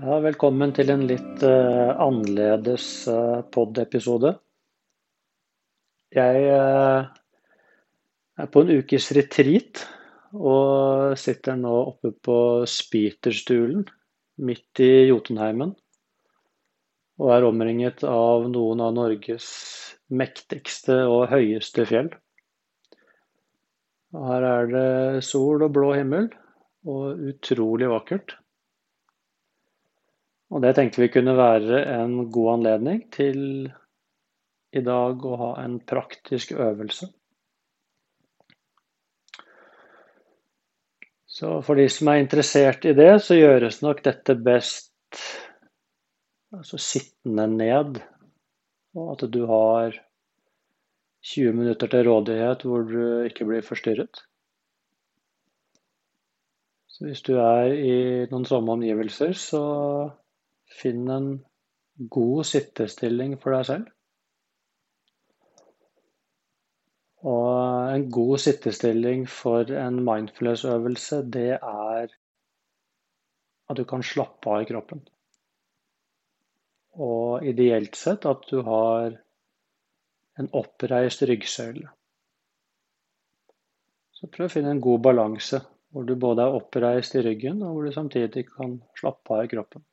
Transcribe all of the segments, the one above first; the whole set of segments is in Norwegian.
Ja, velkommen til en litt uh, annerledes uh, pod-episode. Jeg uh, er på en ukes retreat og sitter nå oppe på Spiterstulen midt i Jotunheimen. Og er omringet av noen av Norges mektigste og høyeste fjell. Her er det sol og blå himmel og utrolig vakkert. Og det tenkte vi kunne være en god anledning til i dag å ha en praktisk øvelse. Så for de som er interessert i det, så gjøres nok dette best altså sittende ned. Og at du har 20 minutter til rådighet hvor du ikke blir forstyrret. Så hvis du er i noen sånne omgivelser, så Finn en god sittestilling for deg selv. Og en god sittestilling for en mindfulness-øvelse, det er at du kan slappe av i kroppen. Og ideelt sett at du har en oppreist ryggsøyle. Så prøv å finne en god balanse hvor du både er oppreist i ryggen, og hvor du samtidig kan slappe av i kroppen.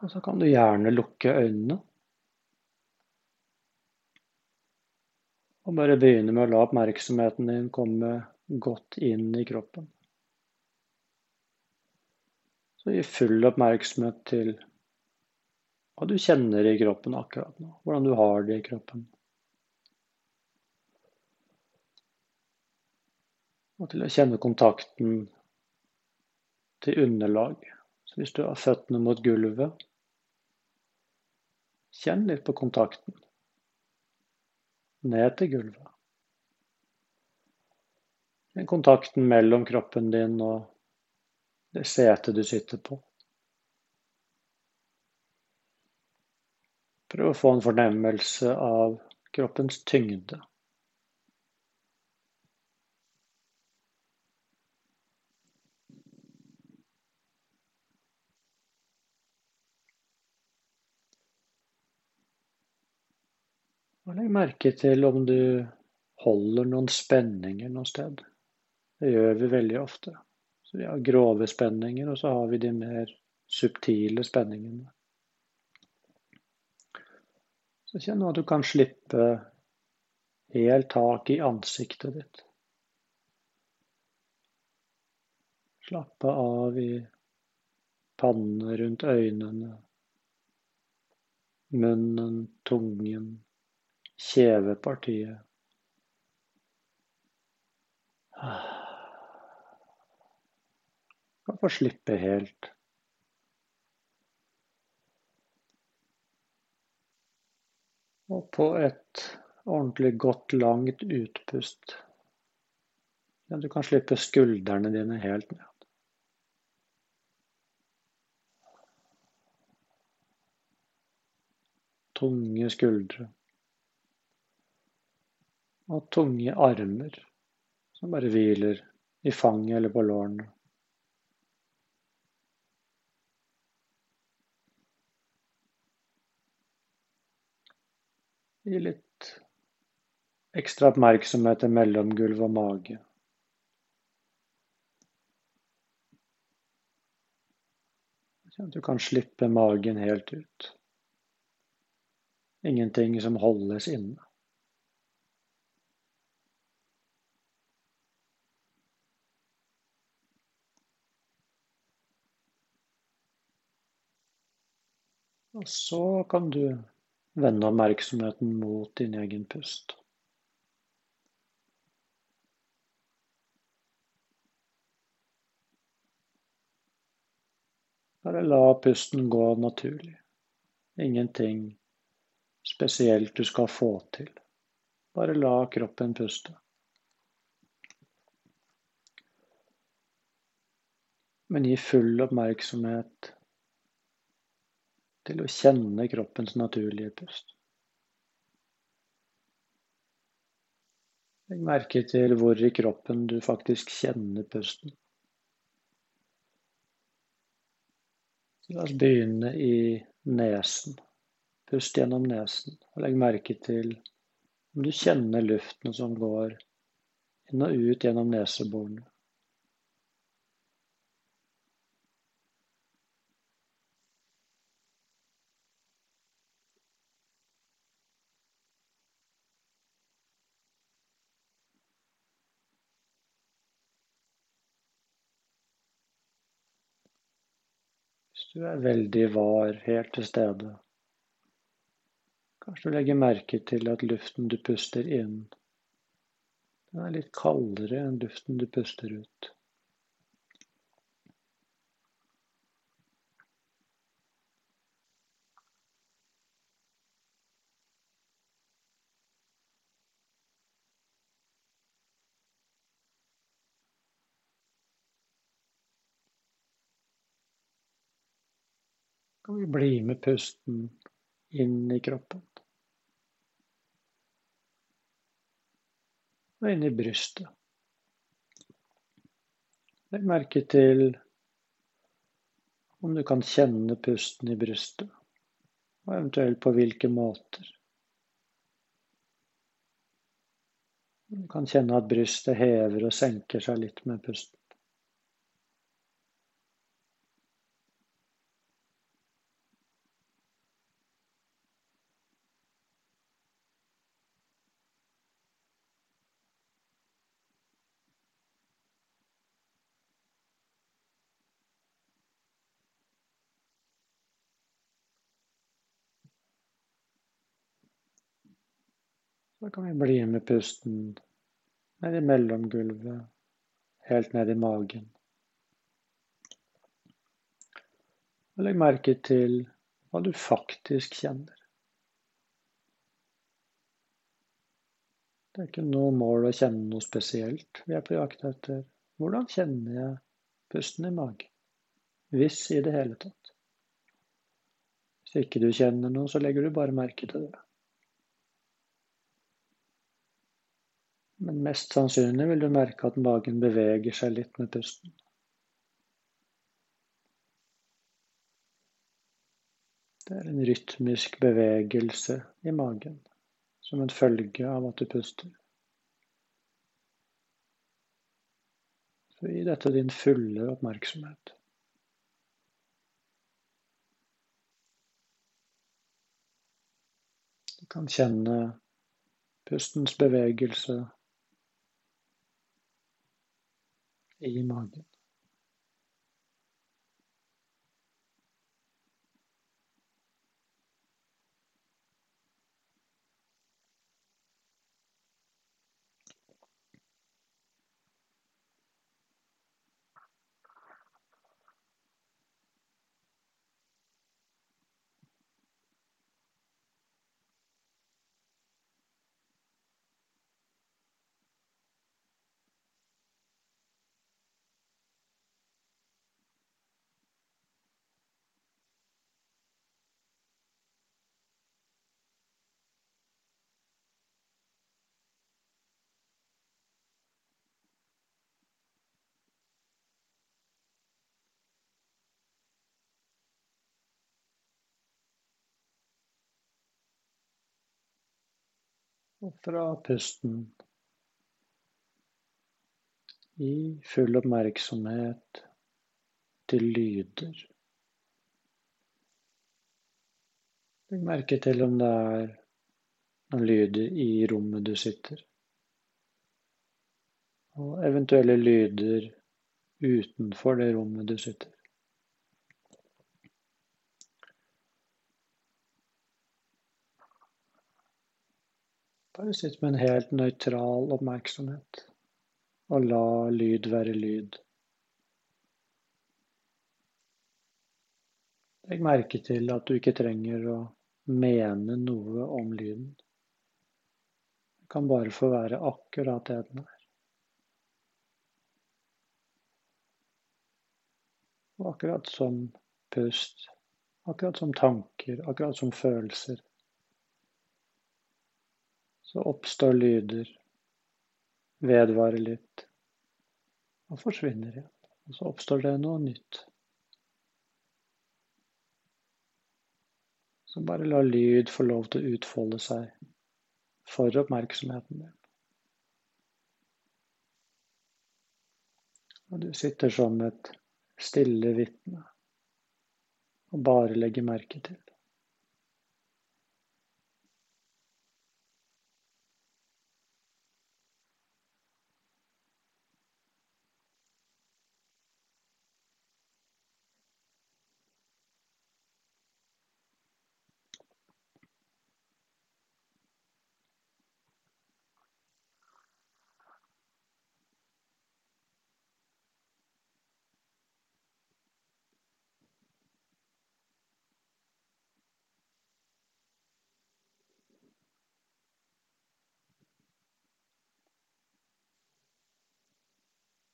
Og så kan du gjerne lukke øynene. Og bare begynne med å la oppmerksomheten din komme godt inn i kroppen. Så gi full oppmerksomhet til hva du kjenner i kroppen akkurat nå. Hvordan du har det i kroppen. Og til å kjenne kontakten til underlag. Så hvis du har føttene mot gulvet, Kjenn litt på kontakten. Ned til gulvet. Kjenn kontakten mellom kroppen din og det setet du sitter på. Prøv å få en fornemmelse av kroppens tyngde. Og legg merke til om du holder noen spenninger noe sted. Det gjør vi veldig ofte. Så vi har grove spenninger, og så har vi de mer subtile spenningene. Så kjenn at du kan slippe helt tak i ansiktet ditt. Slappe av i pannen rundt øynene, munnen, tungen kjevepartiet. Kan få slippe helt. Og på et ordentlig godt, langt utpust ja, Du kan slippe skuldrene dine helt ned. Tunge skuldre og tunge armer som bare hviler i fanget eller på lårene. Gi litt ekstra oppmerksomhet til mellomgulv og mage. Sånn at du kan slippe magen helt ut. Ingenting som holdes inne. Og så kan du vende oppmerksomheten mot din egen pust. Bare la pusten gå naturlig. Ingenting spesielt du skal få til. Bare la kroppen puste. Men gi full oppmerksomhet til å kjenne kroppens naturlige pust. Legg merke til hvor i kroppen du faktisk kjenner pusten. Så la oss begynne i nesen. Pust gjennom nesen. Og legg merke til om du kjenner luften som går inn og ut gjennom neseborene. Du er veldig var, helt til stede, kanskje du legger merke til at luften du puster inn, den er litt kaldere enn luften du puster ut. Kan vi bli med pusten inn i kroppen. Og inn i brystet. Legg merke til om du kan kjenne pusten i brystet, og eventuelt på hvilke måter. Du kan kjenne at brystet hever og senker seg litt med pusten. Så kan vi bli med pusten ned i mellomgulvet, helt ned i magen. Og legg merke til hva du faktisk kjenner. Det er ikke noe mål å kjenne noe spesielt. Vi er på jakt etter hvordan kjenner jeg pusten i magen? Hvis i det hele tatt. Hvis ikke du kjenner noe, så legger du bare merke til det. Men mest sannsynlig vil du merke at magen beveger seg litt med pusten. Det er en rytmisk bevegelse i magen som en følge av at du puster. Så gi dette din fulle oppmerksomhet. Du kan kjenne pustens bevegelse i magen. Og fra pusten i full oppmerksomhet til lyder. Legg merke til om det er noen lyder i rommet du sitter. Og eventuelle lyder utenfor det rommet du sitter. Bare sitt med en helt nøytral oppmerksomhet, og la lyd være lyd. Legg merke til at du ikke trenger å mene noe om lyden. Det kan bare få være akkurat det den er. Og akkurat som pust, akkurat som tanker, akkurat som følelser så oppstår lyder vedvarer litt og forsvinner igjen. Og så oppstår det noe nytt. Så bare la lyd få lov til å utfolde seg for oppmerksomheten din. Og du sitter som et stille vitne og bare legger merke til.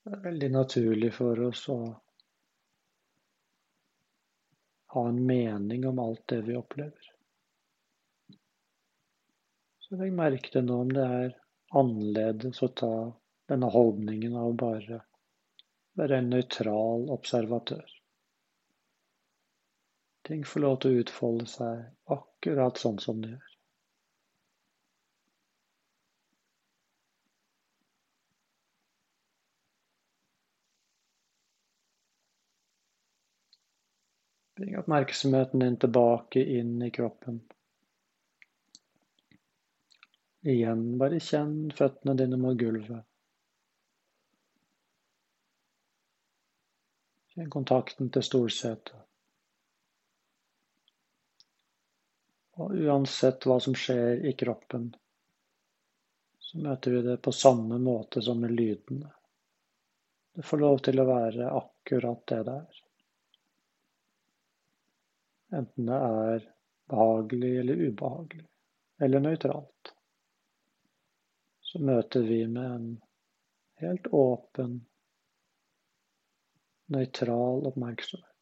Det er veldig naturlig for oss å ha en mening om alt det vi opplever. Så legg merke til nå om det er annerledes å ta denne holdningen av bare være en nøytral observatør. Ting får lov til å utfolde seg akkurat sånn som det gjør. Bring oppmerksomheten din tilbake inn i kroppen. Igjen, bare kjenn føttene dine mot gulvet. Kjenn kontakten til stolsetet. Og uansett hva som skjer i kroppen, så møter vi det på samme måte som med lydene. Det får lov til å være akkurat det det er. Enten det er behagelig eller ubehagelig, eller nøytralt. Så møter vi med en helt åpen, nøytral oppmerksomhet.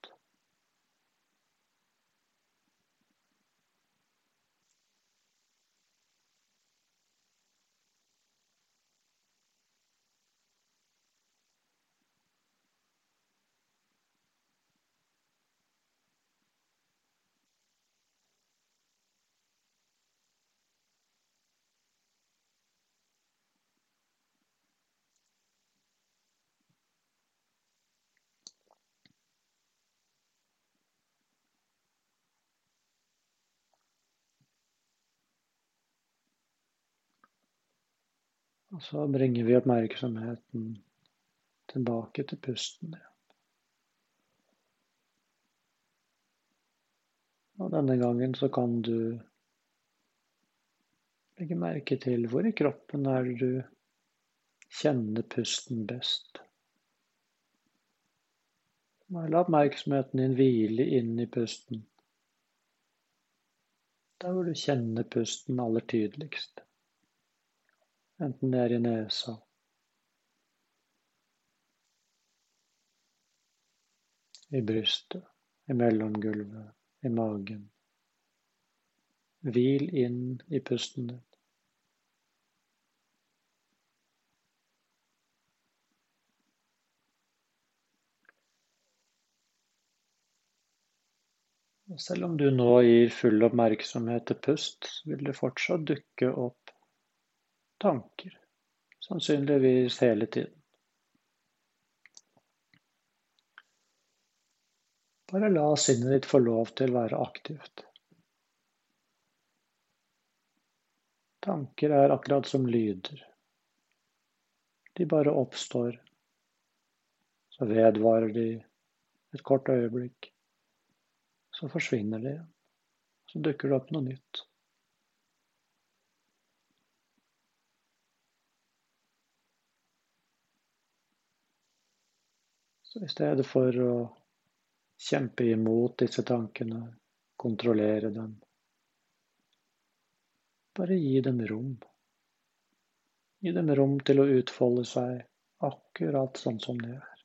Og så bringer vi oppmerksomheten tilbake til pusten igjen. Og denne gangen så kan du legge merke til hvor i kroppen er du kjenner pusten best. La oppmerksomheten din hvile inn i pusten. Der hvor du kjenner pusten aller tydeligst enten det er i nesa i brystet, i mellomgulvet, i magen. Hvil inn i pusten din. Selv om du nå gir full oppmerksomhet til pust, vil det fortsatt dukke opp tanker. Sannsynligvis hele tiden. Bare la sinnet ditt få lov til å være aktivt. Tanker er akkurat som lyder. De bare oppstår. Så vedvarer de et kort øyeblikk. Så forsvinner de igjen. Så dukker det opp noe nytt. Så i stedet for å kjempe imot disse tankene, kontrollere dem, bare gi dem rom. Gi dem rom til å utfolde seg akkurat sånn som de er.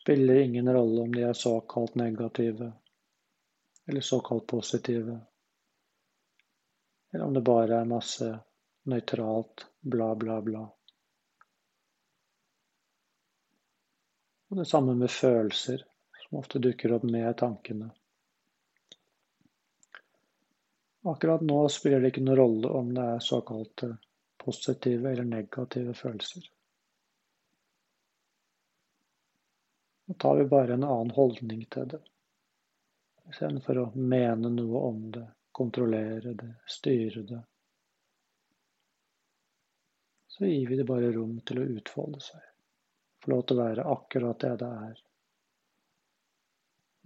Spiller ingen rolle om de er såkalt negative eller såkalt positive, eller om det bare er masse nøytralt bla, bla, bla. Og det samme med følelser, som ofte dukker opp med tankene. Akkurat nå spiller det ikke noen rolle om det er såkalte positive eller negative følelser. Nå tar vi bare en annen holdning til det. Istedenfor å mene noe om det, kontrollere det, styre det. Så gir vi det bare rom til å utfolde seg. Få lov til å være akkurat det det er.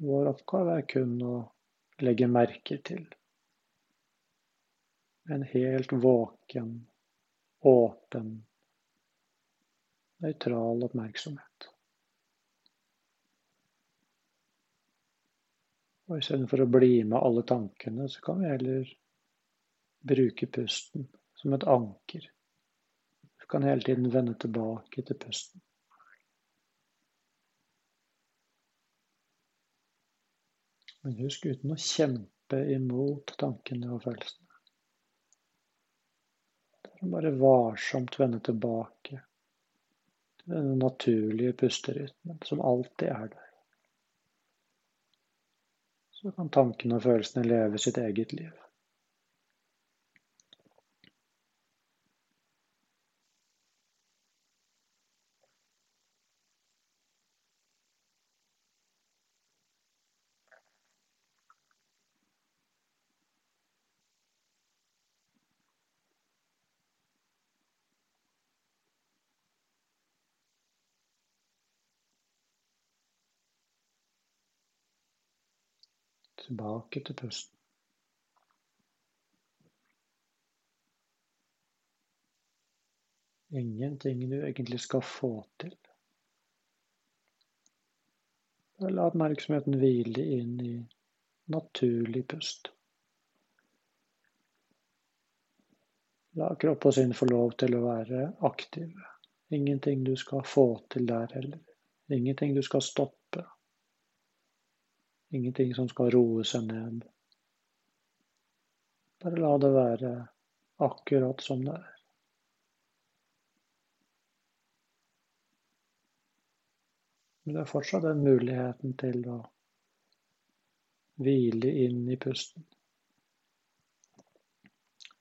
Vår oppgave er kun å legge merke til. En helt våken, åpen, nøytral oppmerksomhet. Og istedenfor å bli med alle tankene, så kan vi heller bruke pusten som et anker. Vi kan hele tiden vende tilbake til pusten. Men husk uten å kjempe imot tankene og følelsene. Det er bare varsomt vende tilbake til den naturlige pusterytmen som alltid er der så kan tankene og følelsene leve sitt eget liv. Tilbake til pusten. Ingenting du egentlig skal få til. Bare la oppmerksomheten hvile inn i naturlig pust. La kropp og sinn få lov til å være aktive. Ingenting du skal få til der heller. Ingenting du skal stoppe. Ingenting som skal roe seg ned. Bare la det være akkurat som det er. Men det er fortsatt den muligheten til å hvile inn i pusten.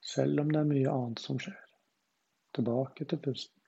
Selv om det er mye annet som skjer. Tilbake til pusten.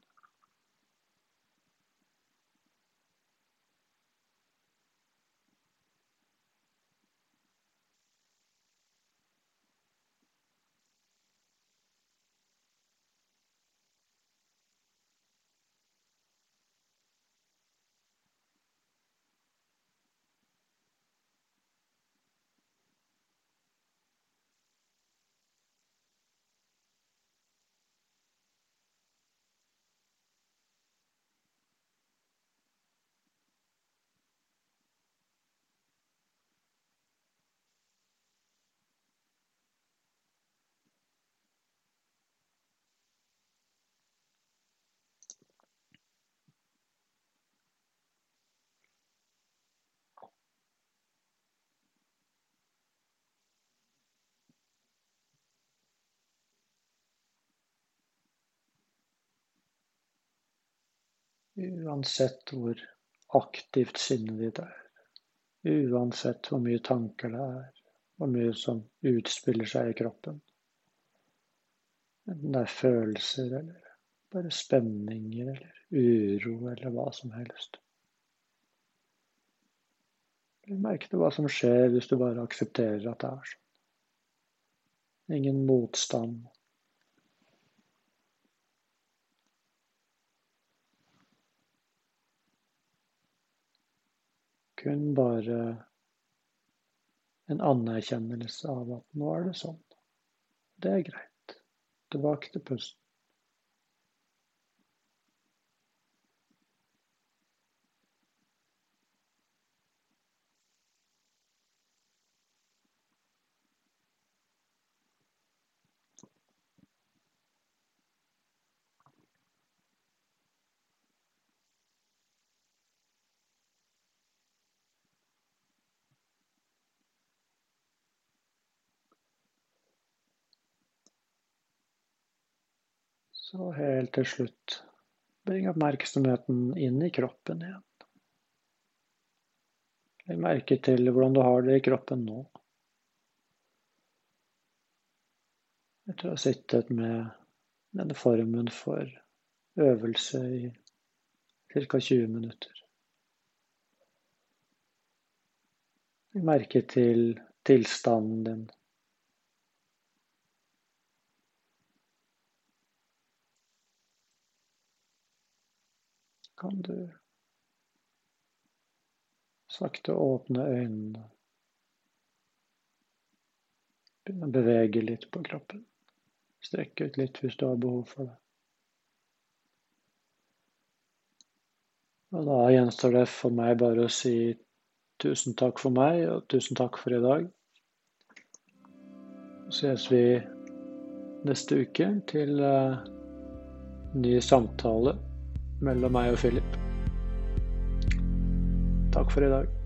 Uansett hvor aktivt sinnet ditt er. Uansett hvor mye tanker det er, hvor mye som utspiller seg i kroppen. Enten det er følelser eller bare spenninger eller uro eller hva som helst. Legg merke hva som skjer hvis du bare aksepterer at det er sånn. Ingen motstand, kun bare en anerkjennelse av at nå er det sånn. Det er greit. Tilbake til pusten. Så helt til slutt bring oppmerksomheten inn i kroppen igjen. Legg merke til hvordan du har det i kroppen nå. Etter å ha sittet med denne formen for øvelse i ca. 20 minutter. Legg merke til tilstanden din. Kan du sakte åpne øynene. Begynne å bevege litt på kroppen. Strekke ut litt hvis du har behov for det. Og da gjenstår det for meg bare å si tusen takk for meg, og tusen takk for i dag. Så ses vi neste uke til uh, ny samtale mellom meg og Philip. Takk for i dag.